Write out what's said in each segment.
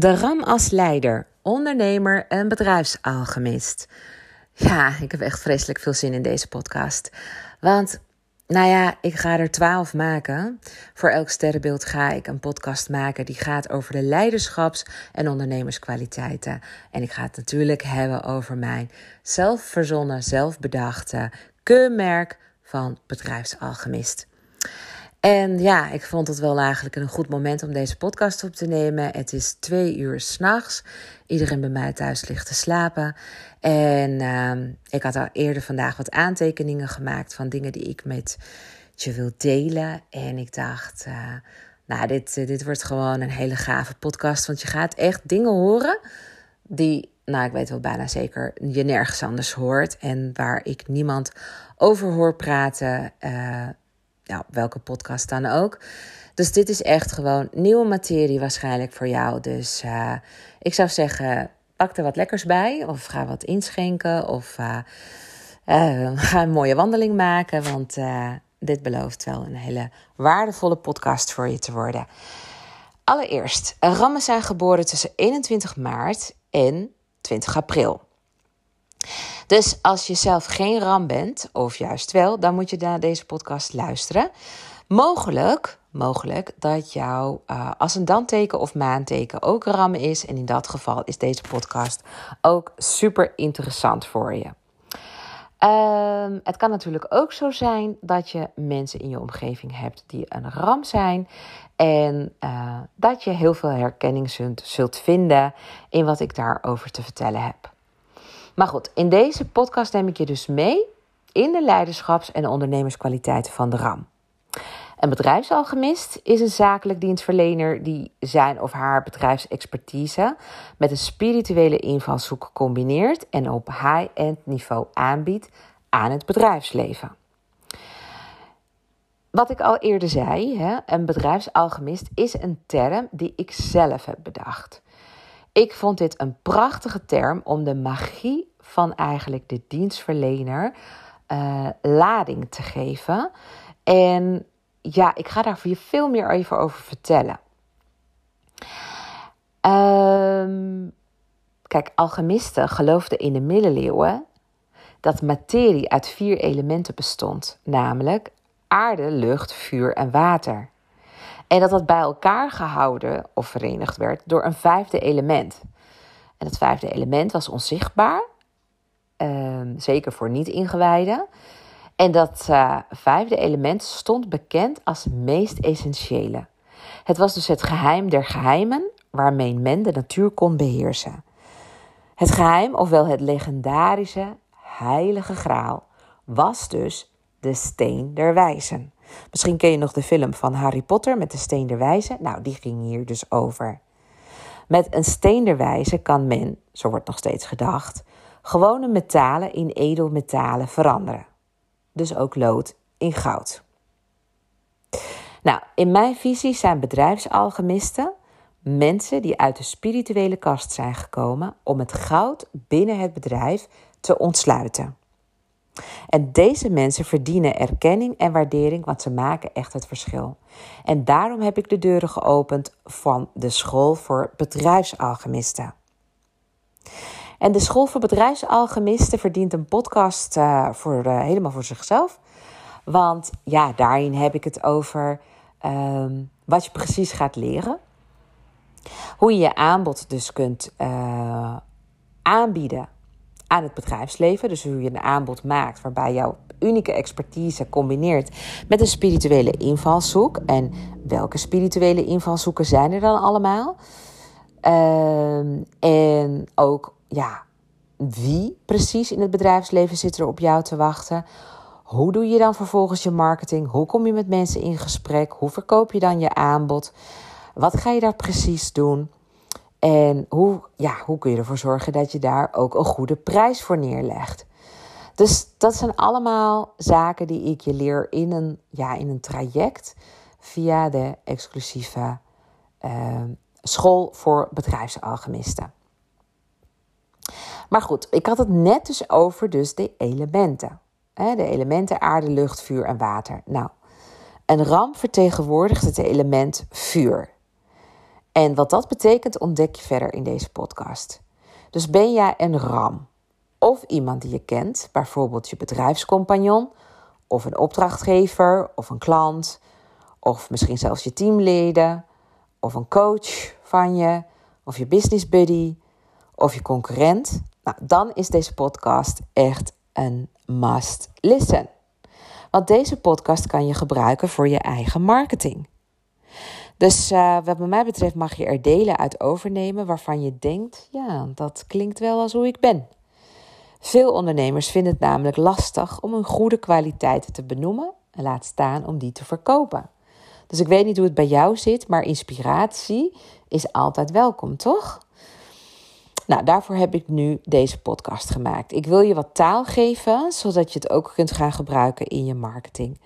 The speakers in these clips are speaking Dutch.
De RAM als leider, ondernemer en bedrijfsalchemist. Ja, ik heb echt vreselijk veel zin in deze podcast. Want, nou ja, ik ga er twaalf maken. Voor elk sterrenbeeld ga ik een podcast maken die gaat over de leiderschaps- en ondernemerskwaliteiten. En ik ga het natuurlijk hebben over mijn zelfverzonnen, zelfbedachte keurmerk van bedrijfsalchemist. En ja, ik vond het wel eigenlijk een goed moment om deze podcast op te nemen. Het is twee uur s'nachts. Iedereen bij mij thuis ligt te slapen. En uh, ik had al eerder vandaag wat aantekeningen gemaakt van dingen die ik met je wil delen. En ik dacht, uh, nou, dit, dit wordt gewoon een hele gave podcast. Want je gaat echt dingen horen die, nou, ik weet wel bijna zeker, je nergens anders hoort. En waar ik niemand over hoor praten. Welke podcast dan ook. Dus dit is echt gewoon nieuwe materie waarschijnlijk voor jou. Dus uh, ik zou zeggen, pak er wat lekkers bij. Of ga wat inschenken. Of uh, uh, ga een mooie wandeling maken. Want dit belooft wel een hele waardevolle podcast voor je te worden. Allereerst, rammen zijn geboren tussen 21 maart en 20 april. Dus als je zelf geen ram bent, of juist wel, dan moet je naar deze podcast luisteren. Mogelijk, mogelijk dat jou uh, ascendanteken of maanteken ook ram is. En in dat geval is deze podcast ook super interessant voor je. Uh, het kan natuurlijk ook zo zijn dat je mensen in je omgeving hebt die een ram zijn. En uh, dat je heel veel herkenning zult vinden in wat ik daarover te vertellen heb. Maar goed, in deze podcast neem ik je dus mee in de leiderschaps- en ondernemerskwaliteiten van de RAM. Een bedrijfsalchemist is een zakelijk dienstverlener die zijn of haar bedrijfsexpertise met een spirituele invalshoek combineert en op high-end niveau aanbiedt aan het bedrijfsleven. Wat ik al eerder zei, een bedrijfsalchemist is een term die ik zelf heb bedacht. Ik vond dit een prachtige term om de magie van eigenlijk de dienstverlener uh, lading te geven. En ja, ik ga daar veel meer even over vertellen. Um, kijk, alchemisten geloofden in de middeleeuwen dat materie uit vier elementen bestond, namelijk aarde, lucht, vuur en water. En dat dat bij elkaar gehouden of verenigd werd door een vijfde element. En dat vijfde element was onzichtbaar, um, zeker voor niet-ingewijden. En dat uh, vijfde element stond bekend als het meest essentiële. Het was dus het geheim der geheimen waarmee men de natuur kon beheersen. Het geheim, ofwel het legendarische heilige graal, was dus de steen der wijzen. Misschien ken je nog de film van Harry Potter met de steen der wijzen. Nou, die ging hier dus over. Met een steen der wijzen kan men, zo wordt nog steeds gedacht, gewone metalen in edelmetalen veranderen. Dus ook lood in goud. Nou, in mijn visie zijn bedrijfsalchemisten mensen die uit de spirituele kast zijn gekomen om het goud binnen het bedrijf te ontsluiten. En deze mensen verdienen erkenning en waardering, want ze maken echt het verschil. En daarom heb ik de deuren geopend van de school voor bedrijfsalchemisten. En de School voor Bedrijfsalchemisten verdient een podcast uh, voor, uh, helemaal voor zichzelf. Want ja, daarin heb ik het over um, wat je precies gaat leren. Hoe je je aanbod dus kunt uh, aanbieden aan het bedrijfsleven. Dus hoe je een aanbod maakt waarbij jouw unieke expertise combineert met een spirituele invalshoek. En welke spirituele invalshoeken zijn er dan allemaal? Um, en ook ja, wie precies in het bedrijfsleven zit er op jou te wachten? Hoe doe je dan vervolgens je marketing? Hoe kom je met mensen in gesprek? Hoe verkoop je dan je aanbod? Wat ga je daar precies doen? En hoe, ja, hoe kun je ervoor zorgen dat je daar ook een goede prijs voor neerlegt? Dus dat zijn allemaal zaken die ik je leer in een, ja, in een traject via de exclusieve uh, school voor bedrijfsalchemisten. Maar goed, ik had het net dus over dus de elementen. De elementen aarde, lucht, vuur en water. Nou, een ram vertegenwoordigt het element vuur. En wat dat betekent, ontdek je verder in deze podcast. Dus ben jij een RAM of iemand die je kent, bijvoorbeeld je bedrijfscompagnon of een opdrachtgever of een klant of misschien zelfs je teamleden of een coach van je of je business buddy of je concurrent, nou, dan is deze podcast echt een must listen. Want deze podcast kan je gebruiken voor je eigen marketing. Dus uh, wat mij betreft mag je er delen uit overnemen waarvan je denkt, ja, dat klinkt wel als hoe ik ben. Veel ondernemers vinden het namelijk lastig om hun goede kwaliteiten te benoemen en laat staan om die te verkopen. Dus ik weet niet hoe het bij jou zit, maar inspiratie is altijd welkom, toch? Nou, daarvoor heb ik nu deze podcast gemaakt. Ik wil je wat taal geven, zodat je het ook kunt gaan gebruiken in je marketing.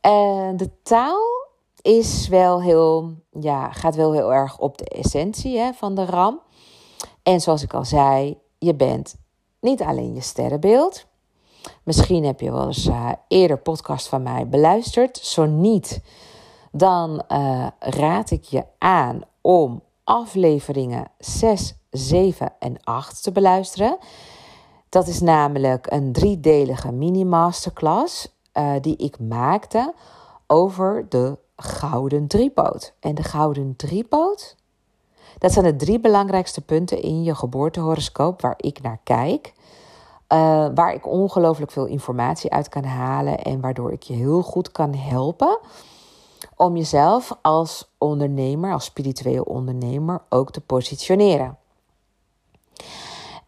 En de taal is wel heel, ja, gaat wel heel erg op de essentie hè, van de RAM. En zoals ik al zei, je bent niet alleen je sterrenbeeld. Misschien heb je wel eens uh, eerder podcast van mij beluisterd. Zo niet, dan uh, raad ik je aan om afleveringen 6, 7 en 8 te beluisteren. Dat is namelijk een driedelige mini-masterclass uh, die ik maakte over de gouden driepoot. En de gouden driepoot, dat zijn de drie belangrijkste punten in je geboortehoroscoop waar ik naar kijk. Uh, waar ik ongelooflijk veel informatie uit kan halen en waardoor ik je heel goed kan helpen om jezelf als ondernemer, als spiritueel ondernemer ook te positioneren.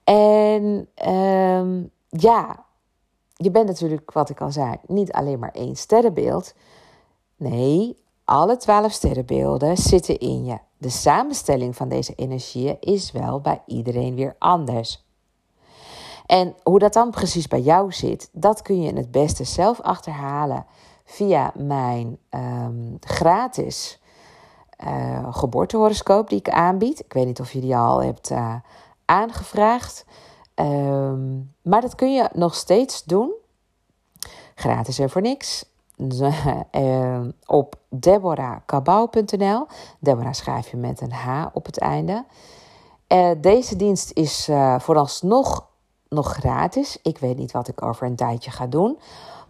En uh, ja, je bent natuurlijk, wat ik al zei, niet alleen maar één sterrenbeeld. Nee, alle twaalf sterrenbeelden zitten in je. De samenstelling van deze energieën is wel bij iedereen weer anders. En hoe dat dan precies bij jou zit, dat kun je het beste zelf achterhalen via mijn um, gratis uh, geboortehoroscoop die ik aanbied. Ik weet niet of je die al hebt uh, aangevraagd. Um, maar dat kun je nog steeds doen. Gratis en voor niks. Uh, op deborahkabau.nl. Deborah schrijf je met een H op het einde. Uh, deze dienst is uh, vooralsnog nog gratis. Ik weet niet wat ik over een tijdje ga doen.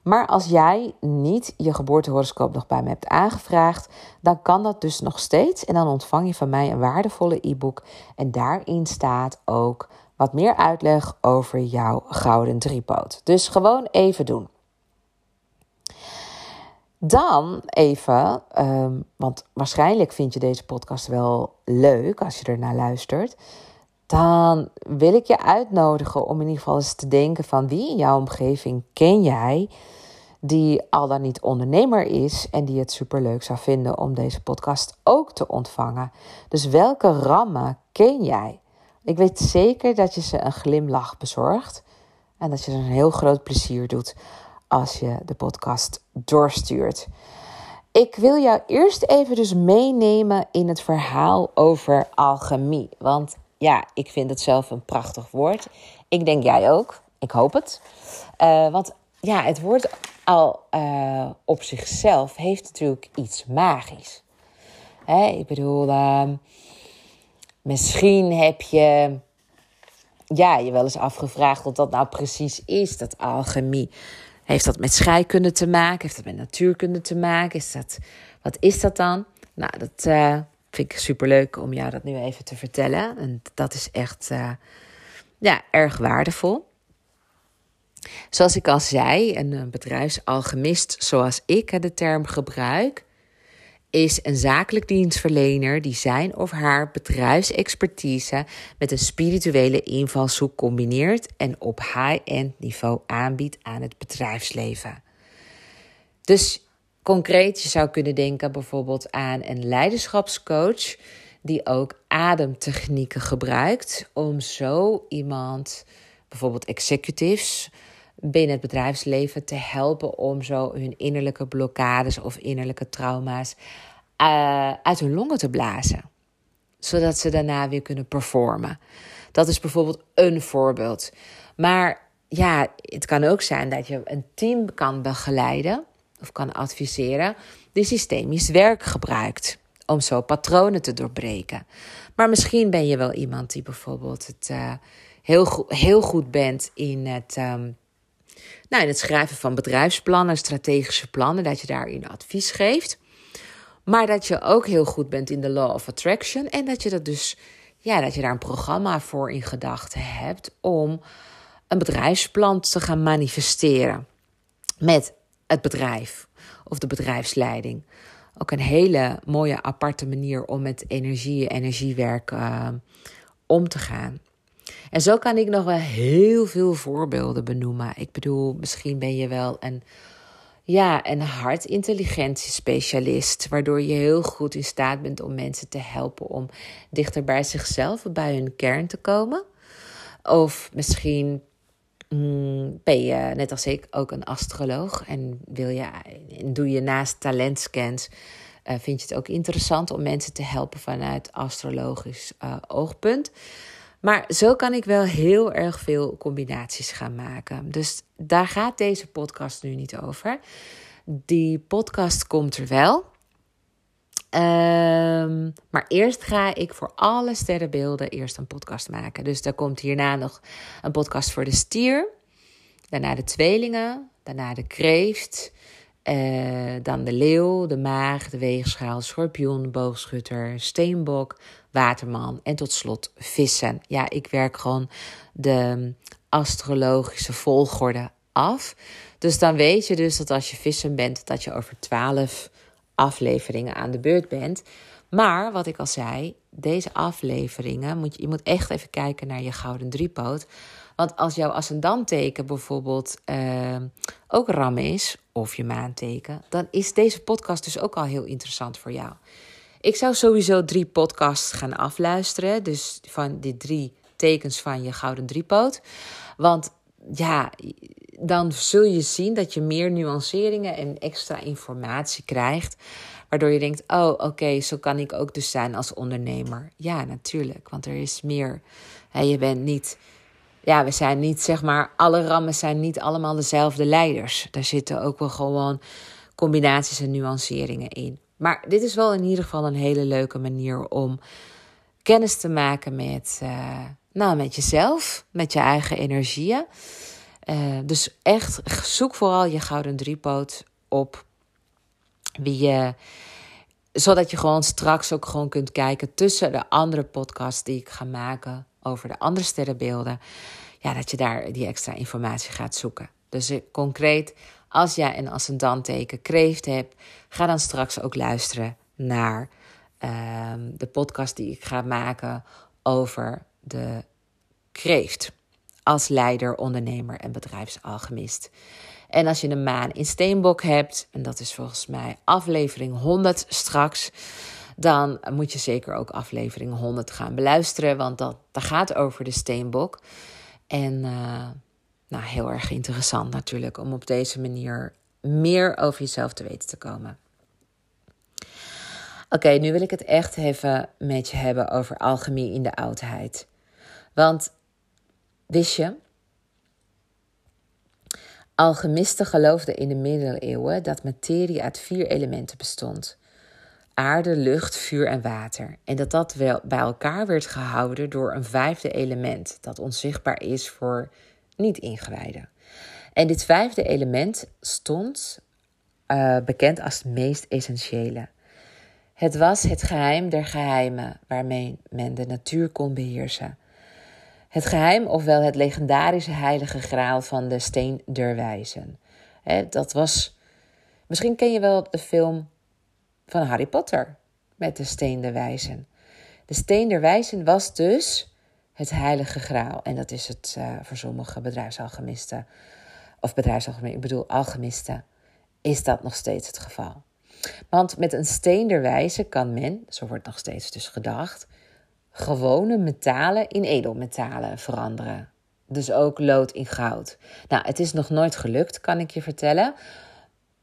Maar als jij niet je geboortehoroscoop nog bij me hebt aangevraagd, dan kan dat dus nog steeds. En dan ontvang je van mij een waardevolle e-book. En daarin staat ook wat meer uitleg over jouw gouden driepoot. Dus gewoon even doen. Dan even, um, want waarschijnlijk vind je deze podcast wel leuk als je er naar luistert. Dan wil ik je uitnodigen om in ieder geval eens te denken van wie in jouw omgeving ken jij die al dan niet ondernemer is en die het superleuk zou vinden om deze podcast ook te ontvangen. Dus welke rammen ken jij? Ik weet zeker dat je ze een glimlach bezorgt en dat je er een heel groot plezier doet als je de podcast doorstuurt. Ik wil jou eerst even dus meenemen in het verhaal over alchemie. Want ja, ik vind het zelf een prachtig woord. Ik denk jij ook. Ik hoop het. Uh, want ja, het woord al uh, op zichzelf heeft natuurlijk iets magisch. Hè, ik bedoel, uh, misschien heb je ja, je wel eens afgevraagd wat dat nou precies is, dat alchemie. Heeft dat met scheikunde te maken? Heeft dat met natuurkunde te maken? Is dat, wat is dat dan? Nou, dat uh, vind ik superleuk om jou dat nu even te vertellen. En dat is echt uh, ja, erg waardevol. Zoals ik al zei, een bedrijfsalchemist zoals ik de term gebruik, is een zakelijk dienstverlener die zijn of haar bedrijfsexpertise met een spirituele invalshoek combineert en op high-end niveau aanbiedt aan het bedrijfsleven. Dus concreet, je zou kunnen denken bijvoorbeeld aan een leiderschapscoach die ook ademtechnieken gebruikt om zo iemand, bijvoorbeeld executives, binnen het bedrijfsleven te helpen om zo hun innerlijke blokkades of innerlijke trauma's uh, uit hun longen te blazen. Zodat ze daarna weer kunnen performen. Dat is bijvoorbeeld een voorbeeld. Maar ja, het kan ook zijn dat je een team kan begeleiden of kan adviseren die systemisch werk gebruikt. om zo patronen te doorbreken. Maar misschien ben je wel iemand die bijvoorbeeld het, uh, heel, go heel goed bent in het, um, nou, in het schrijven van bedrijfsplannen, strategische plannen, dat je daarin advies geeft. Maar dat je ook heel goed bent in de law of attraction en dat je dat dus, ja, dat je daar een programma voor in gedachten hebt om een bedrijfsplan te gaan manifesteren met het bedrijf of de bedrijfsleiding. Ook een hele mooie aparte manier om met energie, energiewerk uh, om te gaan. En zo kan ik nog wel heel veel voorbeelden benoemen. Ik bedoel, misschien ben je wel een, ja, een hartintelligentiespecialist, waardoor je heel goed in staat bent om mensen te helpen om dichter bij zichzelf, bij hun kern te komen. Of misschien Mm, ben je, net als ik, ook een astroloog en wil je, en doe je naast talentscans, uh, vind je het ook interessant om mensen te helpen vanuit astrologisch uh, oogpunt. Maar zo kan ik wel heel erg veel combinaties gaan maken. Dus daar gaat deze podcast nu niet over. Die podcast komt er wel. Um, maar eerst ga ik voor alle sterrenbeelden eerst een podcast maken. Dus er komt hierna nog een podcast voor de stier. Daarna de tweelingen. Daarna de kreeft. Uh, dan de leeuw, de maag, de weegschaal, schorpioen, boogschutter, steenbok, waterman en tot slot vissen. Ja, ik werk gewoon de astrologische volgorde af. Dus dan weet je dus dat als je vissen bent, dat je over twaalf afleveringen aan de beurt bent. Maar wat ik al zei, deze afleveringen moet je, je moet echt even kijken naar je gouden driepoot. Want als jouw ascendanteken bijvoorbeeld uh, ook ram is, of je maanteken, dan is deze podcast dus ook al heel interessant voor jou. Ik zou sowieso drie podcasts gaan afluisteren. Dus van die drie tekens van je gouden driepoot. Want ja, dan zul je zien dat je meer nuanceringen en extra informatie krijgt. Waardoor je denkt: oh, oké, zo kan ik ook dus zijn als ondernemer. Ja, natuurlijk, want er is meer. je bent niet. Ja, we zijn niet, zeg maar, alle rammen zijn niet allemaal dezelfde leiders. Daar zitten ook wel gewoon combinaties en nuanceringen in. Maar dit is wel in ieder geval een hele leuke manier om kennis te maken met, uh, nou, met jezelf, met je eigen energieën. Uh, dus echt, zoek vooral je gouden driepoot op. Wie je, zodat je gewoon straks ook gewoon kunt kijken tussen de andere podcasts die ik ga maken over de andere sterrenbeelden. Ja, dat je daar die extra informatie gaat zoeken. Dus uh, concreet, als jij een ascendanteken kreeft hebt, ga dan straks ook luisteren naar uh, de podcast die ik ga maken over de kreeft als leider, ondernemer en bedrijfsalchemist. En als je een maan in Steenbok hebt, en dat is volgens mij aflevering 100 straks, dan moet je zeker ook aflevering 100 gaan beluisteren, want dat, dat gaat over de Steenbok. En uh, nou, heel erg interessant natuurlijk om op deze manier meer over jezelf te weten te komen. Oké, nu wil ik het echt even met je hebben over alchemie in de oudheid. Want Wist je? Alchemisten geloofden in de middeleeuwen dat materie uit vier elementen bestond: aarde, lucht, vuur en water. En dat dat wel bij elkaar werd gehouden door een vijfde element dat onzichtbaar is voor niet-ingewijden. En dit vijfde element stond uh, bekend als het meest essentiële. Het was het geheim der geheimen waarmee men de natuur kon beheersen. Het geheim, ofwel het legendarische heilige graal van de Steen der Wijzen. dat was. Misschien ken je wel de film van Harry Potter met de Steen der Wijzen. De Steen der Wijzen was dus het heilige graal. En dat is het uh, voor sommige bedrijfsalchemisten, of bedrijfsalchemisten, ik bedoel alchemisten, is dat nog steeds het geval. Want met een steen der wijzen kan men, zo wordt nog steeds dus gedacht, gewone metalen in edelmetalen veranderen. Dus ook lood in goud. Nou, het is nog nooit gelukt, kan ik je vertellen.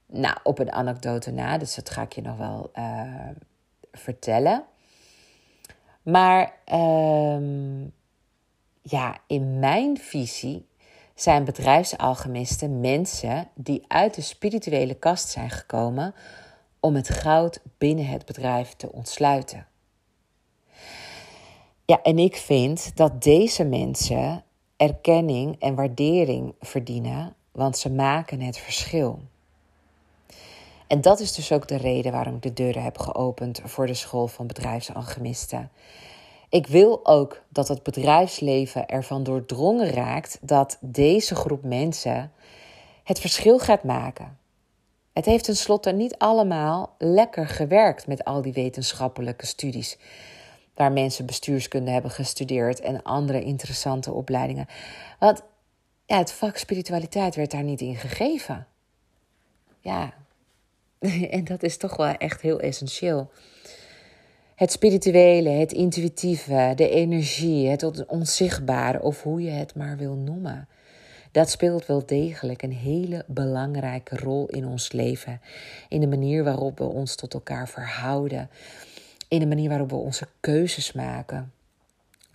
Nou, op een anekdote na, dus dat ga ik je nog wel uh, vertellen. Maar uh, ja, in mijn visie zijn bedrijfsalchemisten mensen die uit de spirituele kast zijn gekomen om het goud binnen het bedrijf te ontsluiten. Ja, en ik vind dat deze mensen erkenning en waardering verdienen, want ze maken het verschil. En dat is dus ook de reden waarom ik de deuren heb geopend voor de school van bedrijfsalchemisten. Ik wil ook dat het bedrijfsleven ervan doordrongen raakt dat deze groep mensen het verschil gaat maken. Het heeft tenslotte niet allemaal lekker gewerkt met al die wetenschappelijke studies. Waar mensen bestuurskunde hebben gestudeerd en andere interessante opleidingen. Want ja, het vak spiritualiteit werd daar niet in gegeven. Ja, en dat is toch wel echt heel essentieel. Het spirituele, het intuïtieve, de energie, het onzichtbare, of hoe je het maar wil noemen. Dat speelt wel degelijk een hele belangrijke rol in ons leven. In de manier waarop we ons tot elkaar verhouden. In de manier waarop we onze keuzes maken.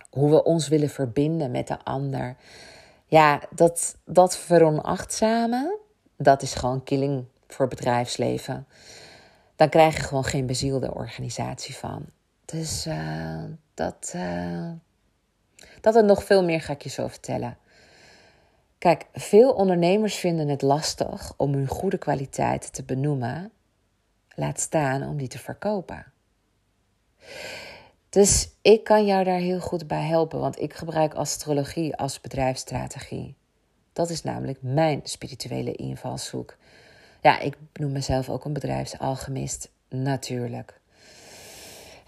Hoe we ons willen verbinden met de ander. Ja, dat, dat veronachtzamen, dat is gewoon killing voor bedrijfsleven. Dan krijg je gewoon geen bezielde organisatie van. Dus uh, dat, uh, dat er nog veel meer ga ik je zo vertellen. Kijk, veel ondernemers vinden het lastig om hun goede kwaliteiten te benoemen, laat staan om die te verkopen. Dus ik kan jou daar heel goed bij helpen, want ik gebruik astrologie als bedrijfsstrategie. Dat is namelijk mijn spirituele invalshoek. Ja, ik noem mezelf ook een bedrijfsalchemist, natuurlijk.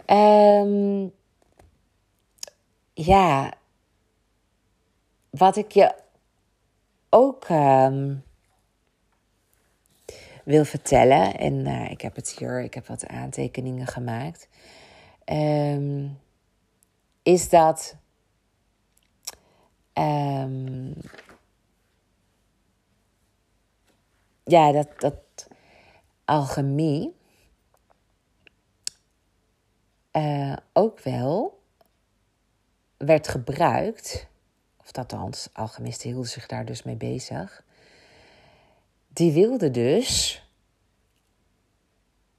Um, ja, wat ik je ook um, wil vertellen, en uh, ik heb het hier, ik heb wat aantekeningen gemaakt, um, is dat ja, dat, dat alchemie uh, ook wel werd gebruikt of althans, alchemisten hielden zich daar dus mee bezig. Die wilden dus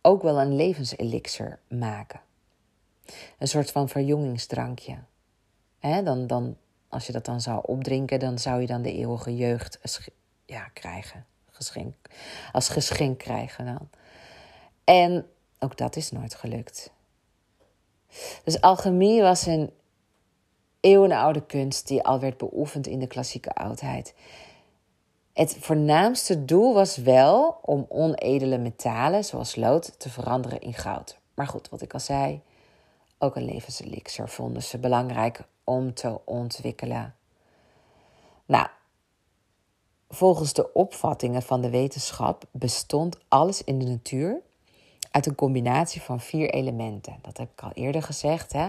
ook wel een levenselixer maken. Een soort van verjongingsdrankje. He, dan, dan, als je dat dan zou opdrinken, dan zou je dan de eeuwige jeugd ja, krijgen. Geschenk, als geschenk krijgen dan. En ook dat is nooit gelukt. Dus alchemie was een eeuwenoude kunst die al werd beoefend in de klassieke oudheid. Het voornaamste doel was wel om onedele metalen, zoals lood, te veranderen in goud. Maar goed, wat ik al zei, ook een levenselixer vonden ze belangrijk om te ontwikkelen. Nou, volgens de opvattingen van de wetenschap bestond alles in de natuur uit een combinatie van vier elementen. Dat heb ik al eerder gezegd. Hè?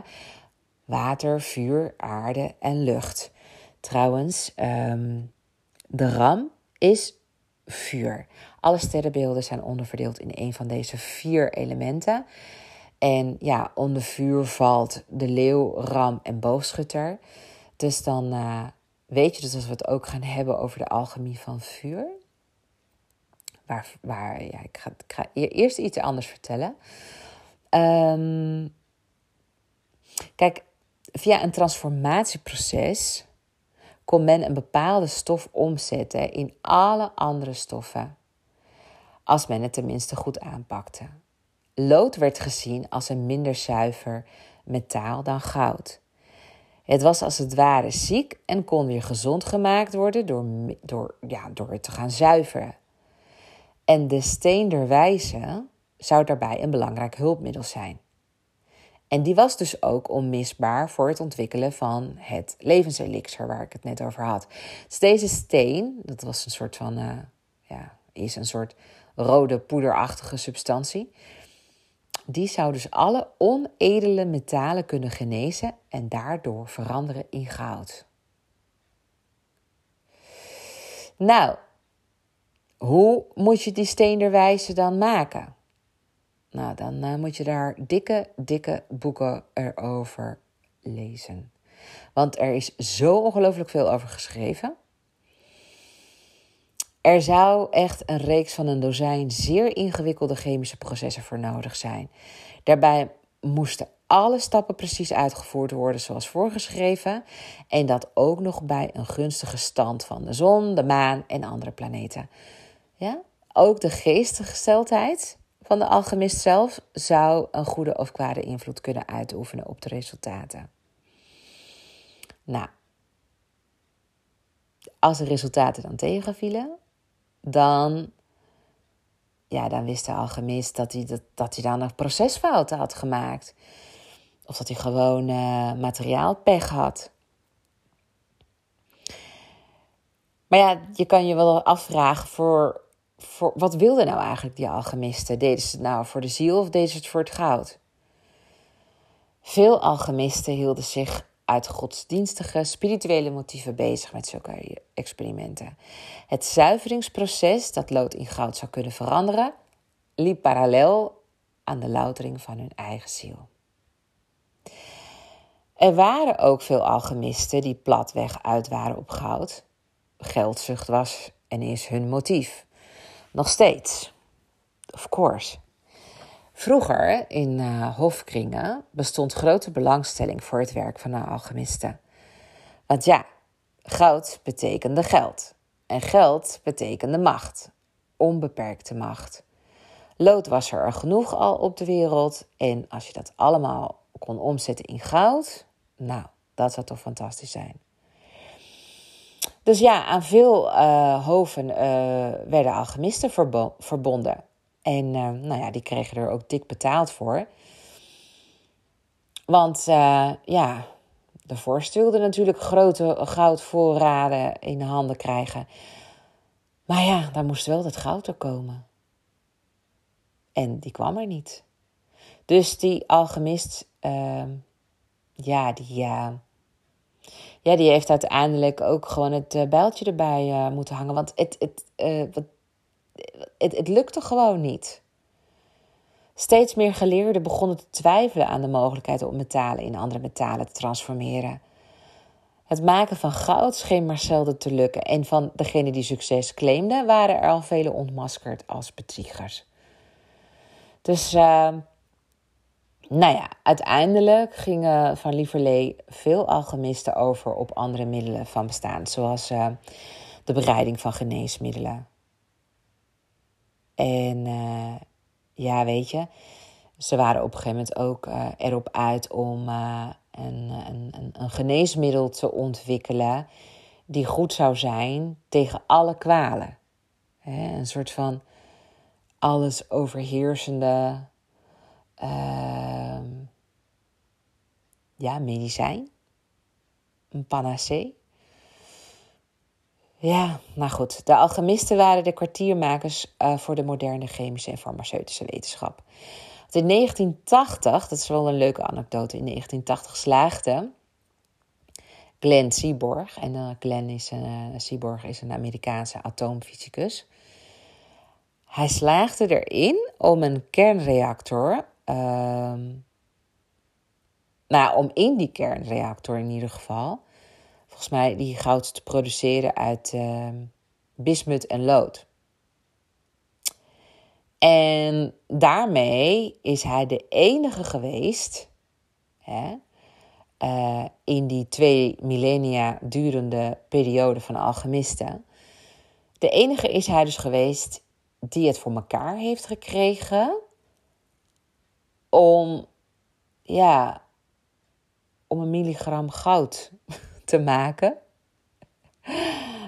water, vuur, aarde en lucht. Trouwens, ehm, de ram is vuur. Alle sterrenbeelden zijn onderverdeeld in een van deze vier elementen. En ja, onder vuur valt de leeuw, ram en boogschutter. Dus dan uh, weet je dus als we het ook gaan hebben over de alchemie van vuur. Waar, waar ja, ik ga, ik ga eerst iets anders vertellen. Um, kijk, Via een transformatieproces kon men een bepaalde stof omzetten in alle andere stoffen, als men het tenminste goed aanpakte. Lood werd gezien als een minder zuiver metaal dan goud. Het was als het ware ziek en kon weer gezond gemaakt worden door, door, ja, door het te gaan zuiveren. En de steen der wijze zou daarbij een belangrijk hulpmiddel zijn. En die was dus ook onmisbaar voor het ontwikkelen van het levenselixer waar ik het net over had. Dus deze steen, dat was een soort van, uh, ja, is een soort rode poederachtige substantie. Die zou dus alle onedele metalen kunnen genezen en daardoor veranderen in goud. Nou, hoe moet je die steenderwijze dan maken? Nou, dan uh, moet je daar dikke, dikke boeken erover lezen. Want er is zo ongelooflijk veel over geschreven. Er zou echt een reeks van een dozijn zeer ingewikkelde chemische processen voor nodig zijn. Daarbij moesten alle stappen precies uitgevoerd worden zoals voorgeschreven. En dat ook nog bij een gunstige stand van de zon, de maan en andere planeten. Ja? Ook de geestgesteldheid van de alchemist zelf zou een goede of kwade invloed kunnen uitoefenen op de resultaten. Nou, als de resultaten dan tegenvielen, dan, ja, dan wist de alchemist dat hij, dat, dat hij dan een procesfout had gemaakt. Of dat hij gewoon uh, materiaalpech had. Maar ja, je kan je wel afvragen voor, voor wat wilden nou eigenlijk die alchemisten? Deden ze het nou voor de ziel of deden ze het voor het goud? Veel alchemisten hielden zich uit godsdienstige, spirituele motieven bezig met zulke experimenten. Het zuiveringsproces dat lood in goud zou kunnen veranderen, liep parallel aan de loutering van hun eigen ziel. Er waren ook veel alchemisten die platweg uit waren op goud. Geldzucht was en is hun motief. Nog steeds. Of course. Vroeger in uh, hofkringen bestond grote belangstelling voor het werk van de alchemisten. Want ja, goud betekende geld. En geld betekende macht. Onbeperkte macht. Lood was er genoeg al op de wereld. En als je dat allemaal kon omzetten in goud, nou, dat zou toch fantastisch zijn. Dus ja, aan veel uh, hoven uh, werden alchemisten verbonden. En uh, nou ja, die kregen er ook dik betaald voor. Want ja, de vorst wilde natuurlijk grote goudvoorraden in de handen krijgen. Maar ja, daar moest wel dat goud er komen. En die kwam er niet. Dus die alchemist, ehm, ja, die, uh, ja, die heeft uiteindelijk ook gewoon het uh, bijltje erbij uh, moeten hangen. Want het, het, wat, het, het lukte gewoon niet. Steeds meer geleerden begonnen te twijfelen aan de mogelijkheid om metalen in andere metalen te transformeren. Het maken van goud scheen maar zelden te lukken en van degenen die succes claimden waren er al vele ontmaskerd als bedriegers. Dus uh, nou ja, uiteindelijk gingen van Lieverlee veel alchemisten over op andere middelen van bestaan, zoals uh, de bereiding van geneesmiddelen. En uh, ja, weet je, ze waren op een gegeven moment ook uh, erop uit om een, een, een, een geneesmiddel te ontwikkelen die goed zou zijn tegen alle kwalen. een soort van alles overheersende uh, ja, medicijn. Een panacee. Ja, nou goed. De alchemisten waren de kwartiermakers uh, voor de moderne chemische en farmaceutische wetenschap. in 1980, dat is wel een leuke anekdote, in 1980 slaagde Glenn Seaborg, en uh, Glenn is uh, Seaborg is een Amerikaanse atoomfysicus. Hij slaagde erin om een kernreactor Ehm, nou, om in die kernreactor in ieder geval, volgens mij die goud te produceren uit uh, bismut en lood. En daarmee is hij de enige geweest hè, uh, in die twee millennia durende periode van alchemisten. De enige is hij dus geweest die het voor elkaar heeft gekregen om, ja, om een milligram goud te maken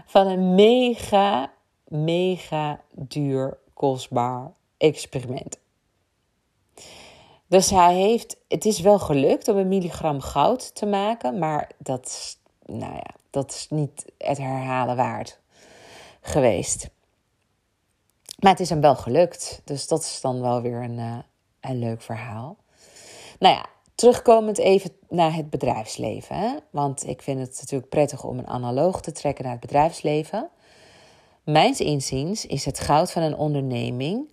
van een mega, mega duur, kostbaar experiment. Dus hij heeft, het is wel gelukt om een milligram goud te maken, maar dat, nou ja, dat is niet het herhalen waard geweest. Maar het is hem wel gelukt, dus dat is dan wel weer een, uh, een leuk verhaal. Nou ja, terugkomend even naar het bedrijfsleven. Hè? Want ik vind het natuurlijk prettig om een analoog te trekken naar het bedrijfsleven. Mijns inziens is het goud van een onderneming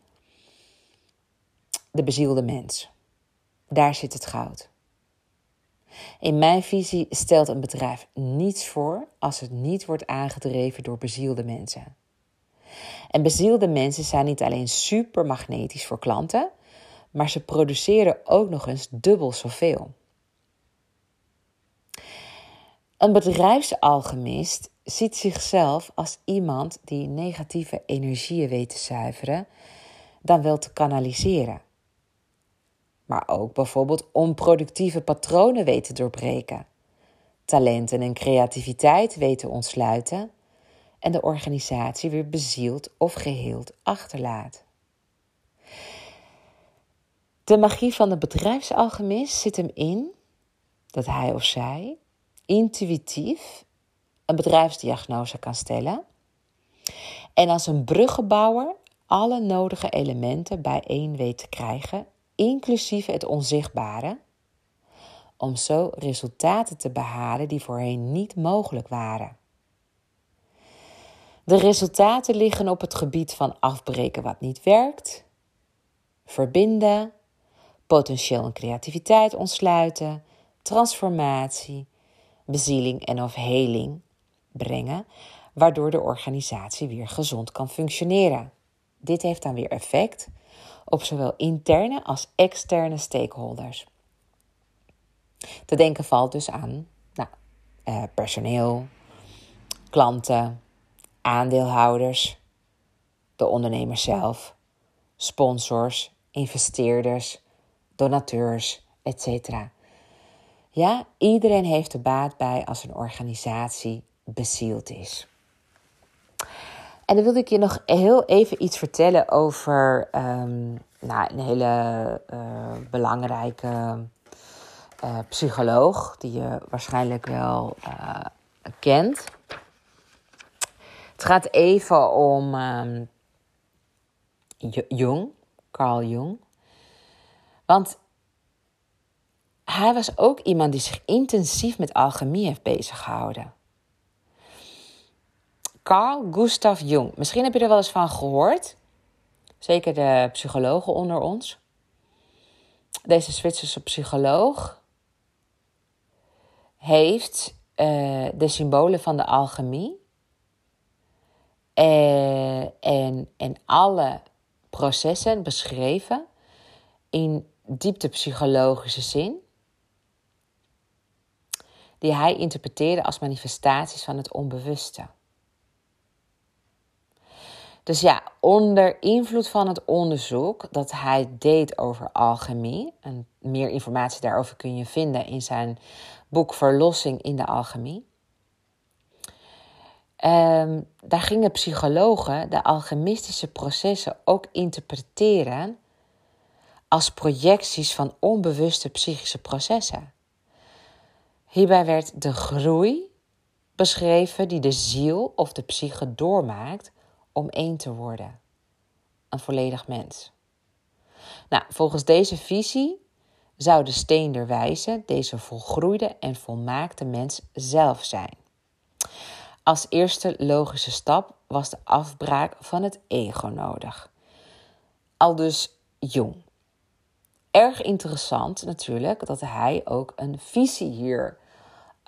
de bezielde mens. Daar zit het goud. In mijn visie stelt een bedrijf niets voor als het niet wordt aangedreven door bezielde mensen. En bezielde mensen zijn niet alleen super magnetisch voor klanten, maar ze produceren ook nog eens dubbel zoveel. Een bedrijfsalchemist ziet zichzelf als iemand die negatieve energieën weet te zuiveren, dan wel te kanaliseren. Maar ook bijvoorbeeld onproductieve patronen weet te doorbreken, talenten en creativiteit weet te ontsluiten en de organisatie weer bezield of geheeld achterlaat. De magie van de bedrijfsalchemist zit hem in dat hij of zij intuïtief een bedrijfsdiagnose kan stellen en als een bruggenbouwer alle nodige elementen bijeen weet te krijgen, inclusief het onzichtbare, om zo resultaten te behalen die voorheen niet mogelijk waren. De resultaten liggen op het gebied van afbreken wat niet werkt, verbinden, potentieel en creativiteit ontsluiten, transformatie, bezieling en of heling brengen, waardoor de organisatie weer gezond kan functioneren. Dit heeft dan weer effect op zowel interne als externe stakeholders. Te denken valt dus aan nou, eh, personeel, klanten, aandeelhouders, de ondernemer zelf, sponsors, investeerders, donateurs, etc. Ja, iedereen heeft er baat bij als een organisatie bezield is. En dan wilde ik je nog heel even iets vertellen over um, nou, een hele uh, belangrijke uh, psycholoog, die je waarschijnlijk wel uh, kent. Het gaat even om um, Jung, Carl Jung. Want hij was ook iemand die zich intensief met alchemie heeft beziggehouden. Carl Gustav Jung. Misschien heb je er wel eens van gehoord. Zeker de psychologen onder ons. Deze Zwitserse psycholoog heeft uh, de symbolen van de alchemie uh, en, en alle processen beschreven in dieptepsychologische zin, die hij interpreteerde als manifestaties van het onbewuste. Dus ja, onder invloed van het onderzoek dat hij deed over alchemie, en meer informatie daarover kun je vinden in zijn boek Verlossing in de Alchemie. Um, daar gingen psychologen de alchemistische processen ook interpreteren als projecties van onbewuste psychische processen. Hierbij werd de groei beschreven die de ziel of de psyche doormaakt om één te worden. Een volledig mens. Nou, volgens deze visie zou de steen der deze volgroeide en volmaakte mens zelf zijn. Als eerste logische stap was de afbraak van het ego nodig. Al dus jong. Erg interessant natuurlijk dat hij ook een visie hier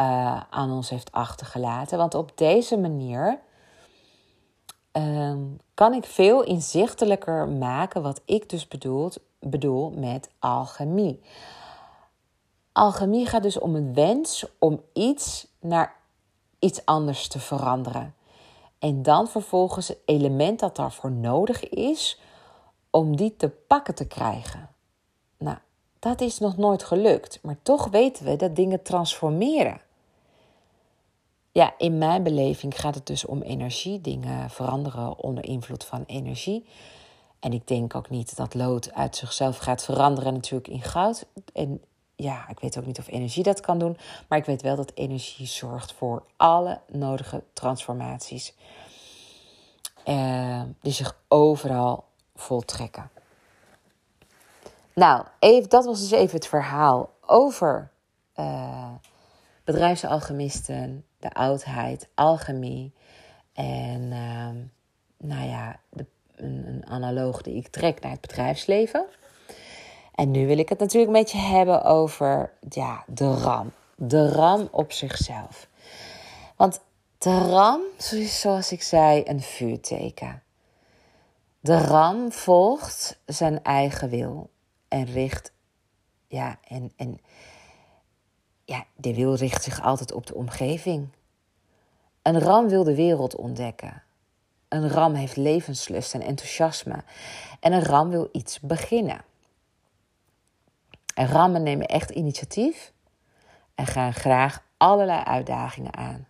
uh, aan ons heeft achtergelaten. Want op deze manier Ehm, kan ik veel inzichtelijker maken wat ik dus bedoel, bedoel met alchemie. Alchemie gaat dus om een wens om iets naar iets anders te veranderen. En dan vervolgens het element dat daarvoor nodig is om die te pakken te krijgen. Dat is nog nooit gelukt, maar toch weten we dat dingen transformeren ja, in mijn beleving gaat het dus om energie. Dingen veranderen onder invloed van energie. En ik denk ook niet dat lood uit zichzelf gaat veranderen natuurlijk in goud. En ja, ik weet ook niet of energie dat kan doen. Maar ik weet wel dat energie zorgt voor alle nodige transformaties. Uh, die zich overal voltrekken. Nou, even, dat was dus even het verhaal over uh, bedrijfsalchemisten, de oudheid, alchemie. En uh, nou ja, de, een, een analoog die ik trek naar het bedrijfsleven. En nu wil ik het natuurlijk een beetje hebben over ja, de ram. De ram op zichzelf. Want de ram is zoals ik zei een vuurteken. De ram volgt zijn eigen wil en richt, ja, en, en ja, de wil richt zich altijd op de omgeving. Een ram wil de wereld ontdekken. Een ram heeft levenslust en enthousiasme. En een ram wil iets beginnen. En rammen nemen echt initiatief en gaan graag allerlei uitdagingen aan.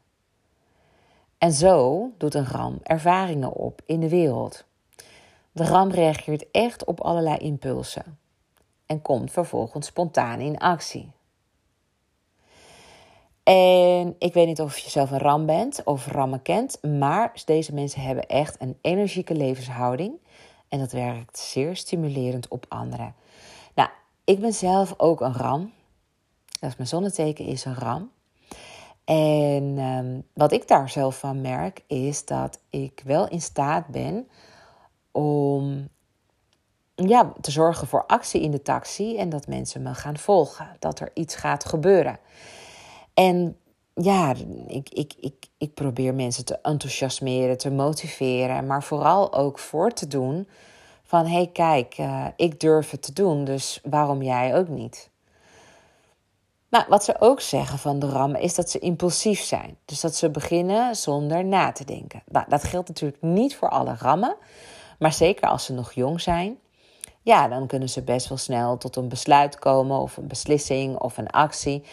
En zo doet een ram ervaringen op in de wereld. De ram reageert echt op allerlei impulsen en komt vervolgens spontaan in actie. En ik weet niet of je zelf een ram bent of rammen kent, maar deze mensen hebben echt een energieke levenshouding en dat werkt zeer stimulerend op anderen. Nou, ik ben zelf ook een ram. Dat is mijn zonneteken is een ram. En ehm, wat ik daar zelf van merk, is dat ik wel in staat ben om ja, te zorgen voor actie in de taxi en dat mensen me gaan volgen, dat er iets gaat gebeuren. En ja, ik, ik, ik, ik probeer mensen te enthousiasmeren, te motiveren, maar vooral ook voor te doen van hé hey, kijk, uh, ik durf het te doen, dus waarom jij ook niet? Nou, wat ze ook zeggen van de rammen is dat ze impulsief zijn. Dus dat ze beginnen zonder na te denken. Nou, dat geldt natuurlijk niet voor alle rammen, maar zeker als ze nog jong zijn. Ja, dan kunnen ze best wel snel tot een besluit komen of een beslissing of een actie.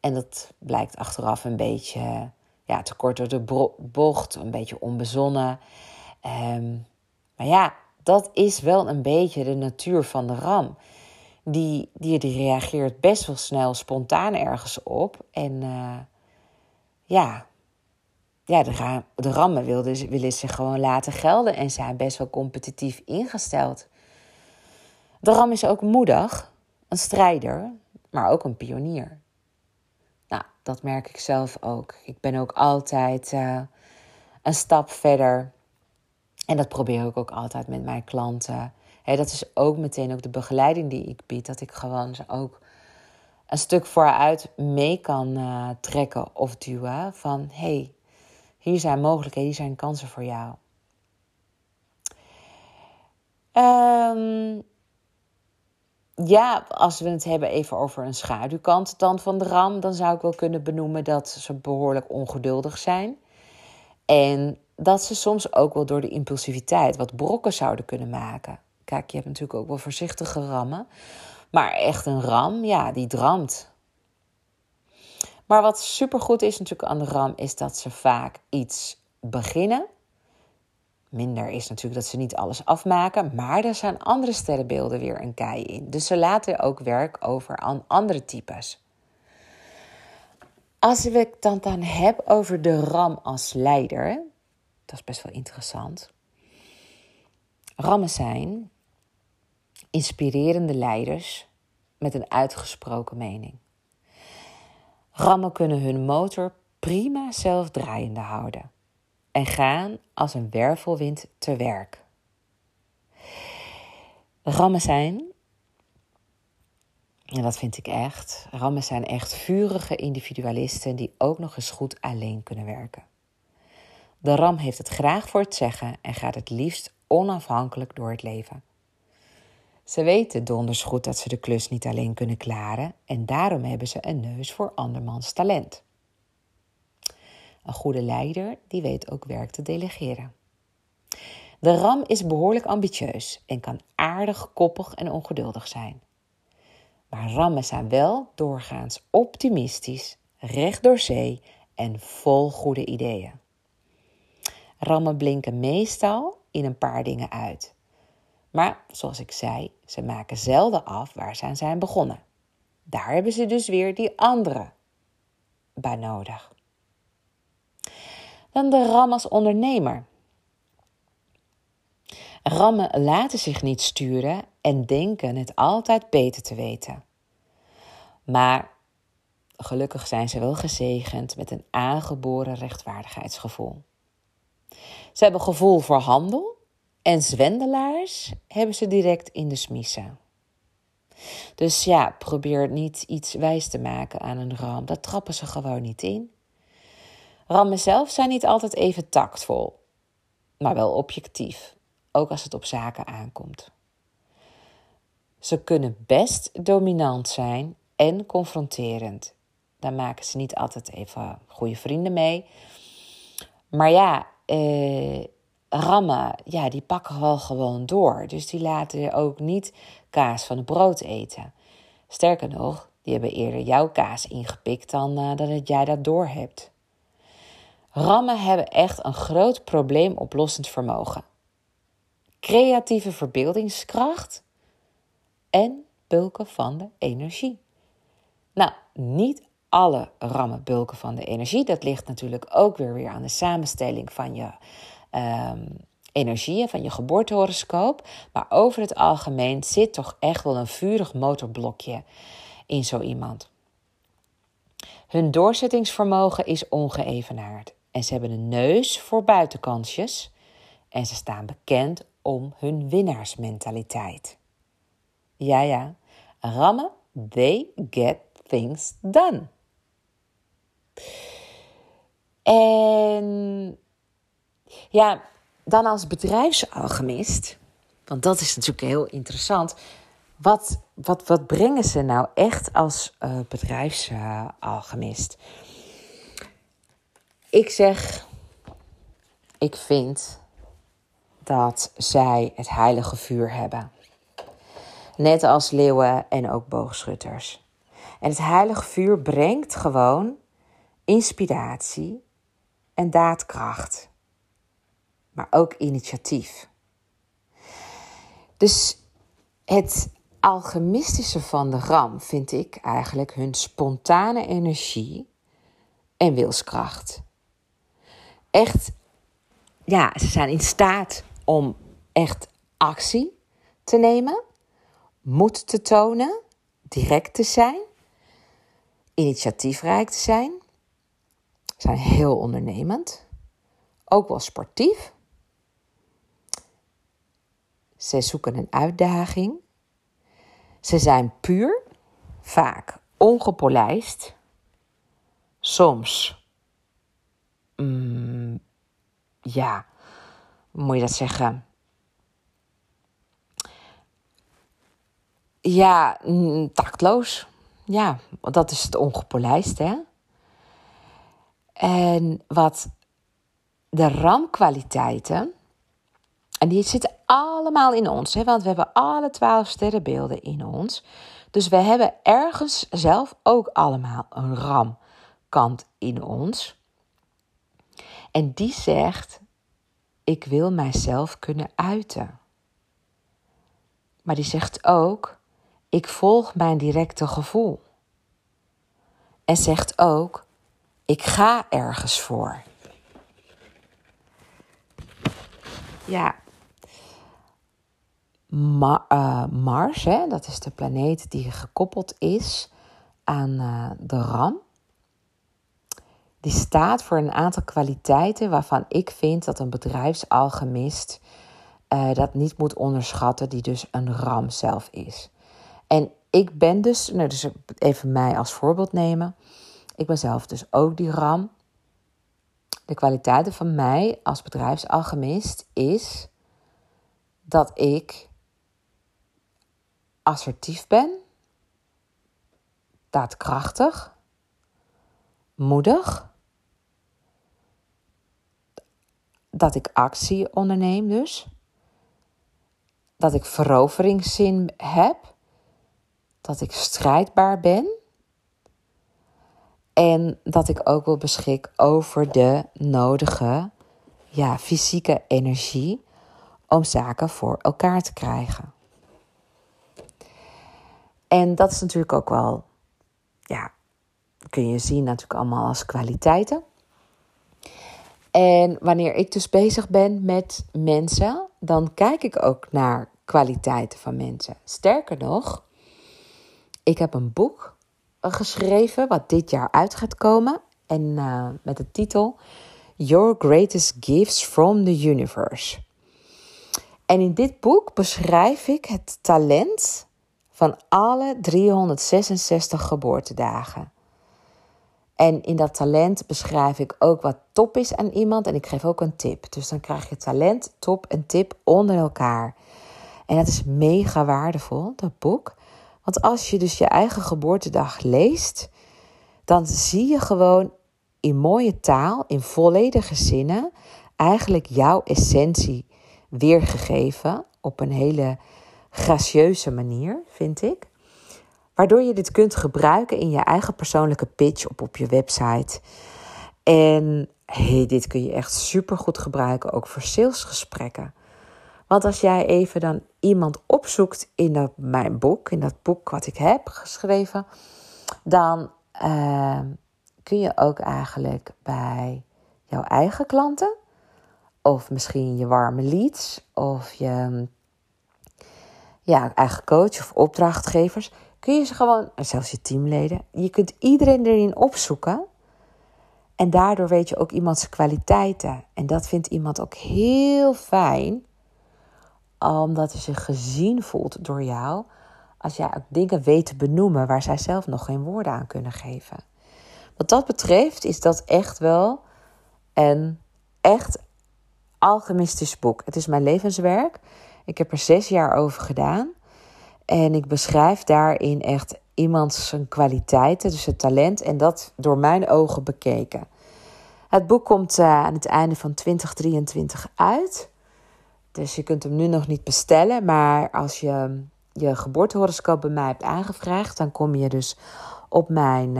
En dat blijkt achteraf een beetje ja, te kort door de bocht, een beetje onbezonnen. Um, maar ja, dat is wel een beetje de natuur van de ram. Die, die, reageert best wel snel spontaan ergens op. En uh, ja, ja de, de rammen willen, willen zich gewoon laten gelden en zijn best wel competitief ingesteld. De ram is ook moedig, een strijder, maar ook een pionier. Nou, dat merk ik zelf ook. Ik ben ook altijd uh, een stap verder en dat probeer ik ook altijd met mijn klanten. dat is ook meteen ook de begeleiding die ik bied. Dat ik gewoon ze ook een stuk vooruit mee kan uh, trekken of duwen. Van hey, hier zijn mogelijkheden, hier zijn kansen voor jou. Um, ja, als we het hebben even over een schaduwkant dan van de ram, dan zou ik wel kunnen benoemen dat ze behoorlijk ongeduldig zijn. En dat ze soms ook wel door de impulsiviteit wat brokken zouden kunnen maken. Kijk, je hebt natuurlijk ook wel voorzichtige rammen. Maar echt een ram, ja, die dramt. Maar wat supergoed is natuurlijk aan de ram, is dat ze vaak iets beginnen. Minder is natuurlijk dat ze niet alles afmaken, maar er zijn andere sterrenbeelden weer een kei in. Dus ze laten ook werk over aan andere types. Als we het dan, dan hebben over de ram als leider, dat is best wel interessant. Rammen zijn inspirerende leiders met een uitgesproken mening. Rammen kunnen hun motor prima zelf draaiende houden en gaan als een wervelwind te werk. Rammen zijn, en dat vind ik echt, rammen zijn echt vurige individualisten die ook nog eens goed alleen kunnen werken. De ram heeft het graag voor het zeggen en gaat het liefst onafhankelijk door het leven. Ze weten donders goed dat ze de klus niet alleen kunnen klaren en daarom hebben ze een neus voor andermans talent. Een goede leider die weet ook werk te delegeren. De ram is behoorlijk ambitieus en kan aardig koppig en ongeduldig zijn. Maar rammen zijn wel doorgaans optimistisch, recht door zee en vol goede ideeën. Rammen blinken meestal in een paar dingen uit. Maar zoals ik zei, ze maken zelden af waar ze aan zijn begonnen. Daar hebben ze dus weer die andere bij nodig. Dan de ram als ondernemer. Rammen laten zich niet sturen en denken het altijd beter te weten. Maar gelukkig zijn ze wel gezegend met een aangeboren rechtvaardigheidsgevoel. Ze hebben gevoel voor handel en zwendelaars hebben ze direct in de smiezen. Dus ja, probeer niet iets wijs te maken aan een ram. Dat trappen ze gewoon niet in. Rammen zelf zijn niet altijd even tactvol, maar wel objectief. ook als het op zaken aankomt. Ze kunnen best dominant zijn en confronterend. Daar maken ze niet altijd even goede vrienden mee. Maar ja, eh, rammen, ja, die pakken wel gewoon door. Dus die laten ook niet kaas van het brood eten. Sterker nog, die hebben eerder jouw kaas ingepikt dan uh, dat jij dat door hebt. Rammen hebben echt een groot probleemoplossend vermogen. Creatieve verbeeldingskracht en bulken van de energie. Nou, niet alle rammen bulken van de energie. Dat ligt natuurlijk ook weer, weer aan de samenstelling van je um, energieën, van je geboortehoroscoop. Maar over het algemeen zit toch echt wel een vurig motorblokje in zo iemand. Hun doorzettingsvermogen is ongeëvenaard. En ze hebben een neus voor buitenkansjes. En ze staan bekend om hun winnaarsmentaliteit. Ja, ja, rammen, they get things done. En ja, dan als bedrijfsalchemist, want dat is natuurlijk heel interessant. Wat, wat, wat brengen ze nou echt als uh, bedrijfsalchemist? Ik zeg, ik vind dat zij het heilige vuur hebben. Net als leeuwen en ook boogschutters. En het heilige vuur brengt gewoon inspiratie en daadkracht. Maar ook initiatief. Dus het alchemistische van de ram vind ik eigenlijk hun spontane energie en wilskracht. Echt, ja, ze zijn in staat om echt actie te nemen, moed te tonen, direct te zijn, initiatiefrijk te zijn. Ze zijn heel ondernemend, ook wel sportief. Ze zoeken een uitdaging. Ze zijn puur, vaak ongepolijst, soms, mm, ja, hoe moet je dat zeggen? Ja, tactloos. Ja, dat is het ongepolijst, hè? En wat de ramkwaliteiten, en die zitten allemaal in ons, hè, want we hebben alle twaalf sterrenbeelden in ons. Dus we hebben ergens zelf ook allemaal een ramkant in ons. En die zegt: Ik wil mijzelf kunnen uiten. Maar die zegt ook: Ik volg mijn directe gevoel. En zegt ook: Ik ga ergens voor. Ja. Uh, Mars, hè, dat is de planeet die gekoppeld is aan uh, de ram. Die staat voor een aantal kwaliteiten waarvan ik vind dat een bedrijfsalchemist uh, dat niet moet onderschatten, die dus een ram zelf is. En ik ben dus, nou dus even mij als voorbeeld nemen. Ik ben zelf dus ook die ram. De kwaliteiten van mij als bedrijfsalchemist is dat ik assertief ben, daadkrachtig, moedig, dat ik actie onderneem dus, dat ik veroveringszin heb, dat ik strijdbaar ben en dat ik ook wil beschik over de nodige ja, fysieke energie om zaken voor elkaar te krijgen. En dat is natuurlijk ook wel, ja, kun je zien natuurlijk allemaal als kwaliteiten. En wanneer ik dus bezig ben met mensen, dan kijk ik ook naar kwaliteiten van mensen. Sterker nog, ik heb een boek geschreven wat dit jaar uit gaat komen. En uh, met de titel Your Greatest Gifts from the Universe. En in dit boek beschrijf ik het talent van alle 366 geboortedagen. En in dat talent beschrijf ik ook wat top is aan iemand en ik geef ook een tip. Dus dan krijg je talent, top en tip onder elkaar. En dat is mega waardevol, dat boek. Want als je dus je eigen geboortedag leest, dan zie je gewoon in mooie taal, in volledige zinnen, eigenlijk jouw essentie weergegeven op een hele gracieuze manier, vind ik. Waardoor je dit kunt gebruiken in je eigen persoonlijke pitch op, op je website. En hey, dit kun je echt super goed gebruiken, ook voor salesgesprekken. Want als jij even dan iemand opzoekt in dat, mijn boek, in dat boek wat ik heb geschreven, dan uh, kun je ook eigenlijk bij jouw eigen klanten, of misschien je warme leads, of je ja, eigen coach of opdrachtgevers, kun je ze gewoon, zelfs je teamleden, je kunt iedereen erin opzoeken. En daardoor weet je ook iemands kwaliteiten. En dat vindt iemand ook heel fijn, omdat hij zich gezien voelt door jou. Als jij ook dingen weet te benoemen waar zij zelf nog geen woorden aan kunnen geven. Wat dat betreft is dat echt wel een echt alchemistisch boek. Het is mijn levenswerk. Ik heb er zes jaar over gedaan. En ik beschrijf daarin echt iemands zijn kwaliteiten, dus het talent, en dat door mijn ogen bekeken. Het boek komt uh, aan het einde van 2023 uit. Dus je kunt hem nu nog niet bestellen. Maar als je je geboortehoroscoop bij mij hebt aangevraagd, dan kom je dus op mijn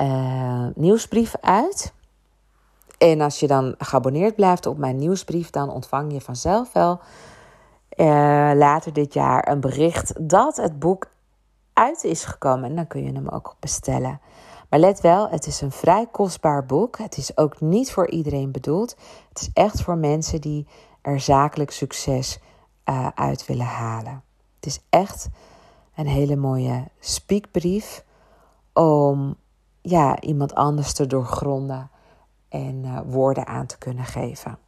uh, nieuwsbrief uit. En als je dan geabonneerd blijft op mijn nieuwsbrief, dan ontvang je vanzelf wel later dit jaar een bericht dat het boek uit is gekomen. En dan kun je hem ook bestellen. Maar let wel, het is een vrij kostbaar boek. Het is ook niet voor iedereen bedoeld. Het is echt voor mensen die er zakelijk succes uh, uit willen halen. Het is echt een hele mooie speakbrief om ja, iemand anders te doorgronden en uh, woorden aan te kunnen geven.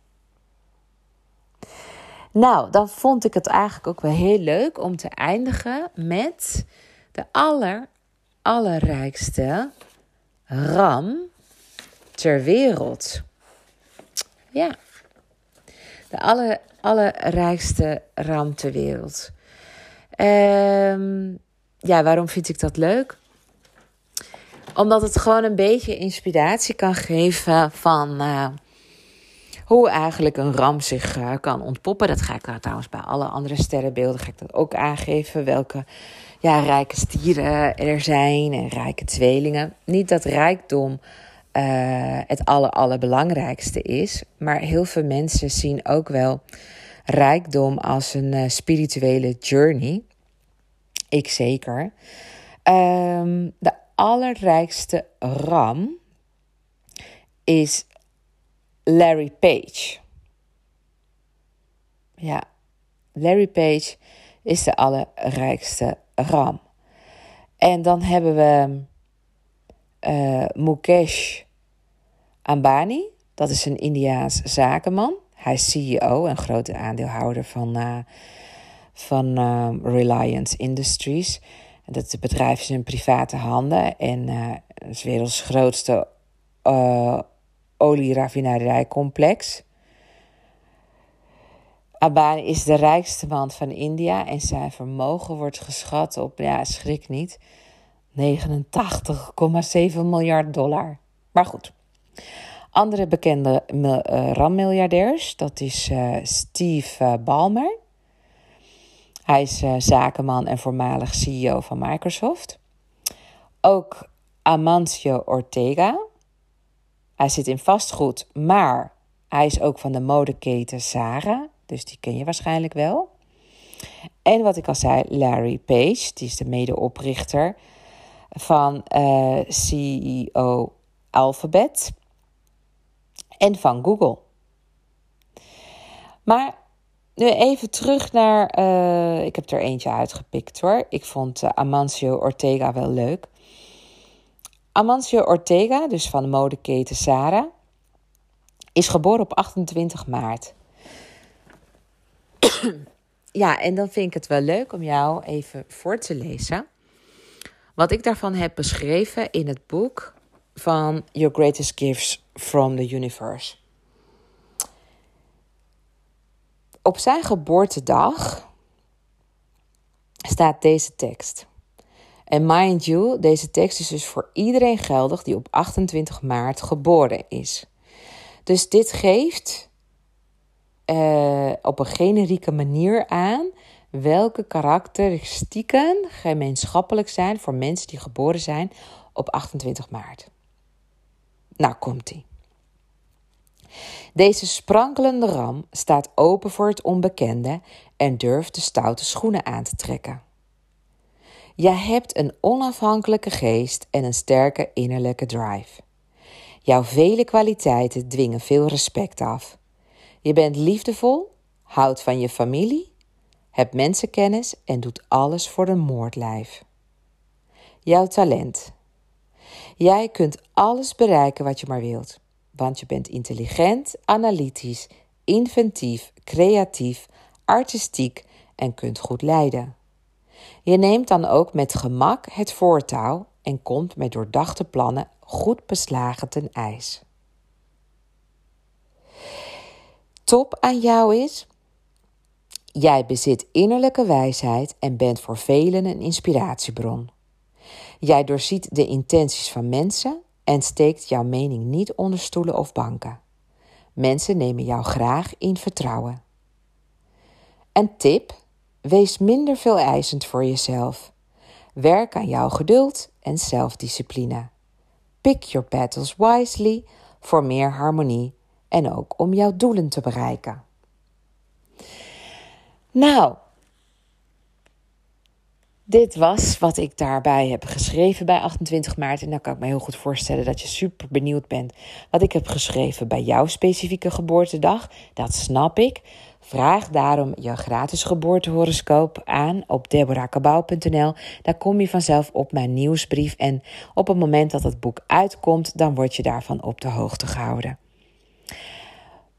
Nou, dan vond ik het eigenlijk ook wel heel leuk om te eindigen met de aller, allerrijkste ram ter wereld. Ja, de aller, allerrijkste ram ter wereld. Um, ja, waarom vind ik dat leuk? Omdat het gewoon een beetje inspiratie kan geven van uh, hoe eigenlijk een ram zich uh, kan ontpoppen. Dat ga ik uh, trouwens bij alle andere sterrenbeelden ga ik dat ook aangeven. Welke ja, rijke stieren er zijn en rijke tweelingen. Niet dat rijkdom het aller, allerbelangrijkste is. Maar heel veel mensen zien ook wel rijkdom als een spirituele journey. Ik zeker. Um, de allerrijkste ram is Larry Page. Ja, Larry Page is de allerrijkste ram. En dan hebben we uh, Mukesh Ambani. Dat is een Indiaas zakenman. Hij is CEO en grote aandeelhouder van, uh, van uh, Reliance Industries. Dat bedrijf is in private handen en is werelds grootste olieraffinaderijcomplex. Abani is de rijkste man van India en zijn vermogen wordt geschat op, ja, schrik niet, 89,7 miljard dollar. Maar goed. Andere bekende uh, rammiljardairs, dat is uh, Steve Ballmer. Hij is zakenman en voormalig CEO van Microsoft. Ook Amancio Ortega. Hij zit in vastgoed, maar hij is ook van de modeketen Zara. Dus die ken je waarschijnlijk wel. En wat ik al zei, Larry Page, die is de medeoprichter van eh, CEO Alphabet en van Google. Maar nu even terug naar. Uh, ik heb er eentje uitgepikt hoor. Ik vond uh, Amancio Ortega wel leuk. Amancio Ortega, dus van de modeketen Sara, is geboren op 28 maart. ja, en dan vind ik het wel leuk om jou even voor te lezen. wat ik daarvan heb beschreven in het boek van Your Greatest Gifts from the Universe. Op zijn geboortedag staat deze tekst. En mind you, deze tekst is dus voor iedereen geldig die op 28 maart geboren is. Dus dit geeft uh, op een generieke manier aan welke karakteristieken gemeenschappelijk zijn voor mensen die geboren zijn op 28 maart. Nou komt-ie. Deze sprankelende ram staat open voor het onbekende en durft de stoute schoenen aan te trekken. Jij hebt een onafhankelijke geest en een sterke innerlijke drive. Jouw vele kwaliteiten dwingen veel respect af. Je bent liefdevol, houdt van je familie, hebt mensenkennis en doet alles voor een moordlijf. Jouw talent. Jij kunt alles bereiken wat je maar wilt, want je bent intelligent, analytisch, inventief, creatief, artistiek en kunt goed leiden. Je neemt dan ook met gemak het voortouw en komt met doordachte plannen goed beslagen ten ijs. Top aan jou is, jij bezit innerlijke wijsheid en bent voor velen een inspiratiebron. Jij doorziet de intenties van mensen en steekt jouw mening niet onder stoelen of banken. Mensen nemen jou graag in vertrouwen. En tip: wees minder veel eisend voor jezelf. Werk aan jouw geduld en zelfdiscipline. Pick your battles wisely voor meer harmonie en ook om jouw doelen te bereiken. Nou, dit was wat ik daarbij heb geschreven bij 28 maart. En dan kan ik me heel goed voorstellen dat je super benieuwd bent wat ik heb geschreven bij jouw specifieke geboortedag. Dat snap ik. Vraag daarom je gratis geboortehoroscoop aan op deborahkabau.nl. Daar kom je vanzelf op mijn nieuwsbrief. En op het moment dat het boek uitkomt, dan word je daarvan op de hoogte gehouden.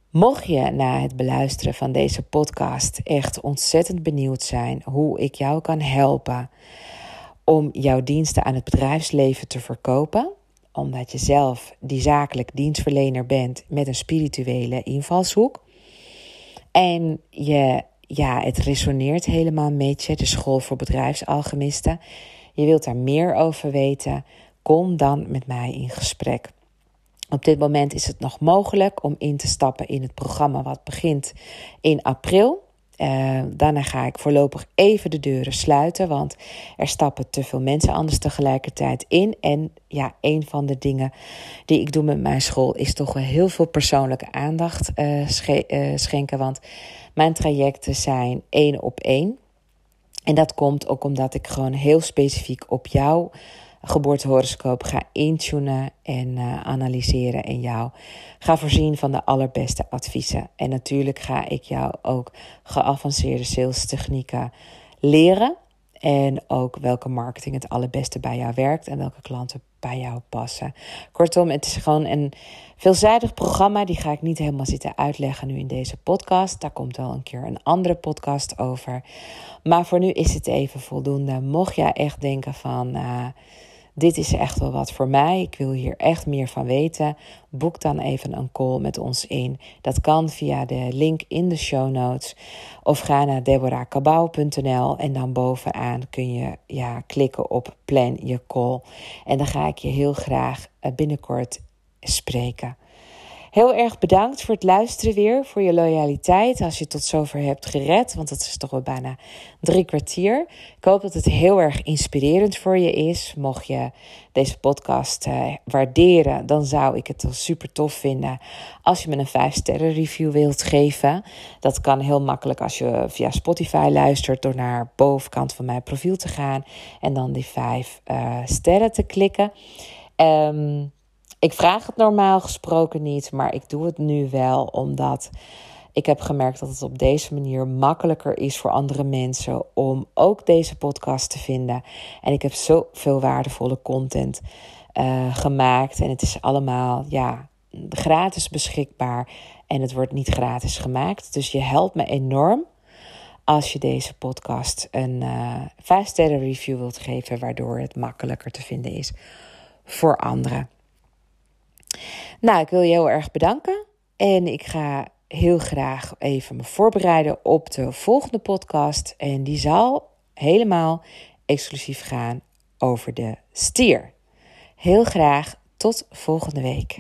Mocht je na het beluisteren van deze podcast echt ontzettend benieuwd zijn hoe ik jou kan helpen om jouw diensten aan het bedrijfsleven te verkopen, omdat je zelf die zakelijk dienstverlener bent met een spirituele invalshoek en je, ja, het resoneert helemaal met je, de school voor bedrijfsalchemisten, je wilt daar meer over weten, kom dan met mij in gesprek. Op dit moment is het nog mogelijk om in te stappen in het programma wat begint in april. Uh, daarna ga ik voorlopig even de deuren sluiten, want er stappen te veel mensen anders tegelijkertijd in. En ja, een van de dingen die ik doe met mijn school is toch wel heel veel persoonlijke aandacht uh, schenken. Want mijn trajecten zijn één op één. En dat komt ook omdat ik gewoon heel specifiek op jou geboortehoroscoop ga intunen en uh, analyseren en jou ga voorzien van de allerbeste adviezen. En natuurlijk ga ik jou ook geavanceerde sales technieken leren. En ook welke marketing het allerbeste bij jou werkt en welke klanten bij jou passen. Kortom, het is gewoon een veelzijdig programma. Die ga ik niet helemaal zitten uitleggen nu in deze podcast. Daar komt wel een keer een andere podcast over. Maar voor nu is het even voldoende. Mocht jij echt denken van. Uh, dit is echt wel wat voor mij. Ik wil hier echt meer van weten. Boek dan even een call met ons in. Dat kan via de link in de show notes. Of ga naar deborahkabau.nl en dan bovenaan kun je ja, klikken op plan je call. En dan ga ik je heel graag eh, binnenkort spreken. Heel erg bedankt voor het luisteren weer, voor je loyaliteit als je tot zover hebt gered, want dat is toch wel bijna drie kwartier. Ik hoop dat het heel erg inspirerend voor je is. Mocht je deze podcast uh, waarderen, dan zou ik het super tof vinden als je me een 5 sterren review wilt geven. Dat kan heel makkelijk als je via Spotify luistert door naar bovenkant van mijn profiel te gaan en dan die 5 uh, eh, sterren te klikken. Um, ik vraag het normaal gesproken niet, maar ik doe het nu wel omdat ik heb gemerkt dat het op deze manier makkelijker is voor andere mensen om ook deze podcast te vinden. En ik heb zoveel waardevolle content uh, gemaakt en het is allemaal ja, gratis beschikbaar en het wordt niet gratis gemaakt. Dus je helpt me enorm als je deze podcast een uh, 5 sterren review wilt geven, waardoor het makkelijker te vinden is voor anderen. Nou, ik wil je heel erg bedanken en ik ga heel graag even me voorbereiden op de volgende podcast en die zal helemaal exclusief gaan over de stier. Heel graag tot volgende week.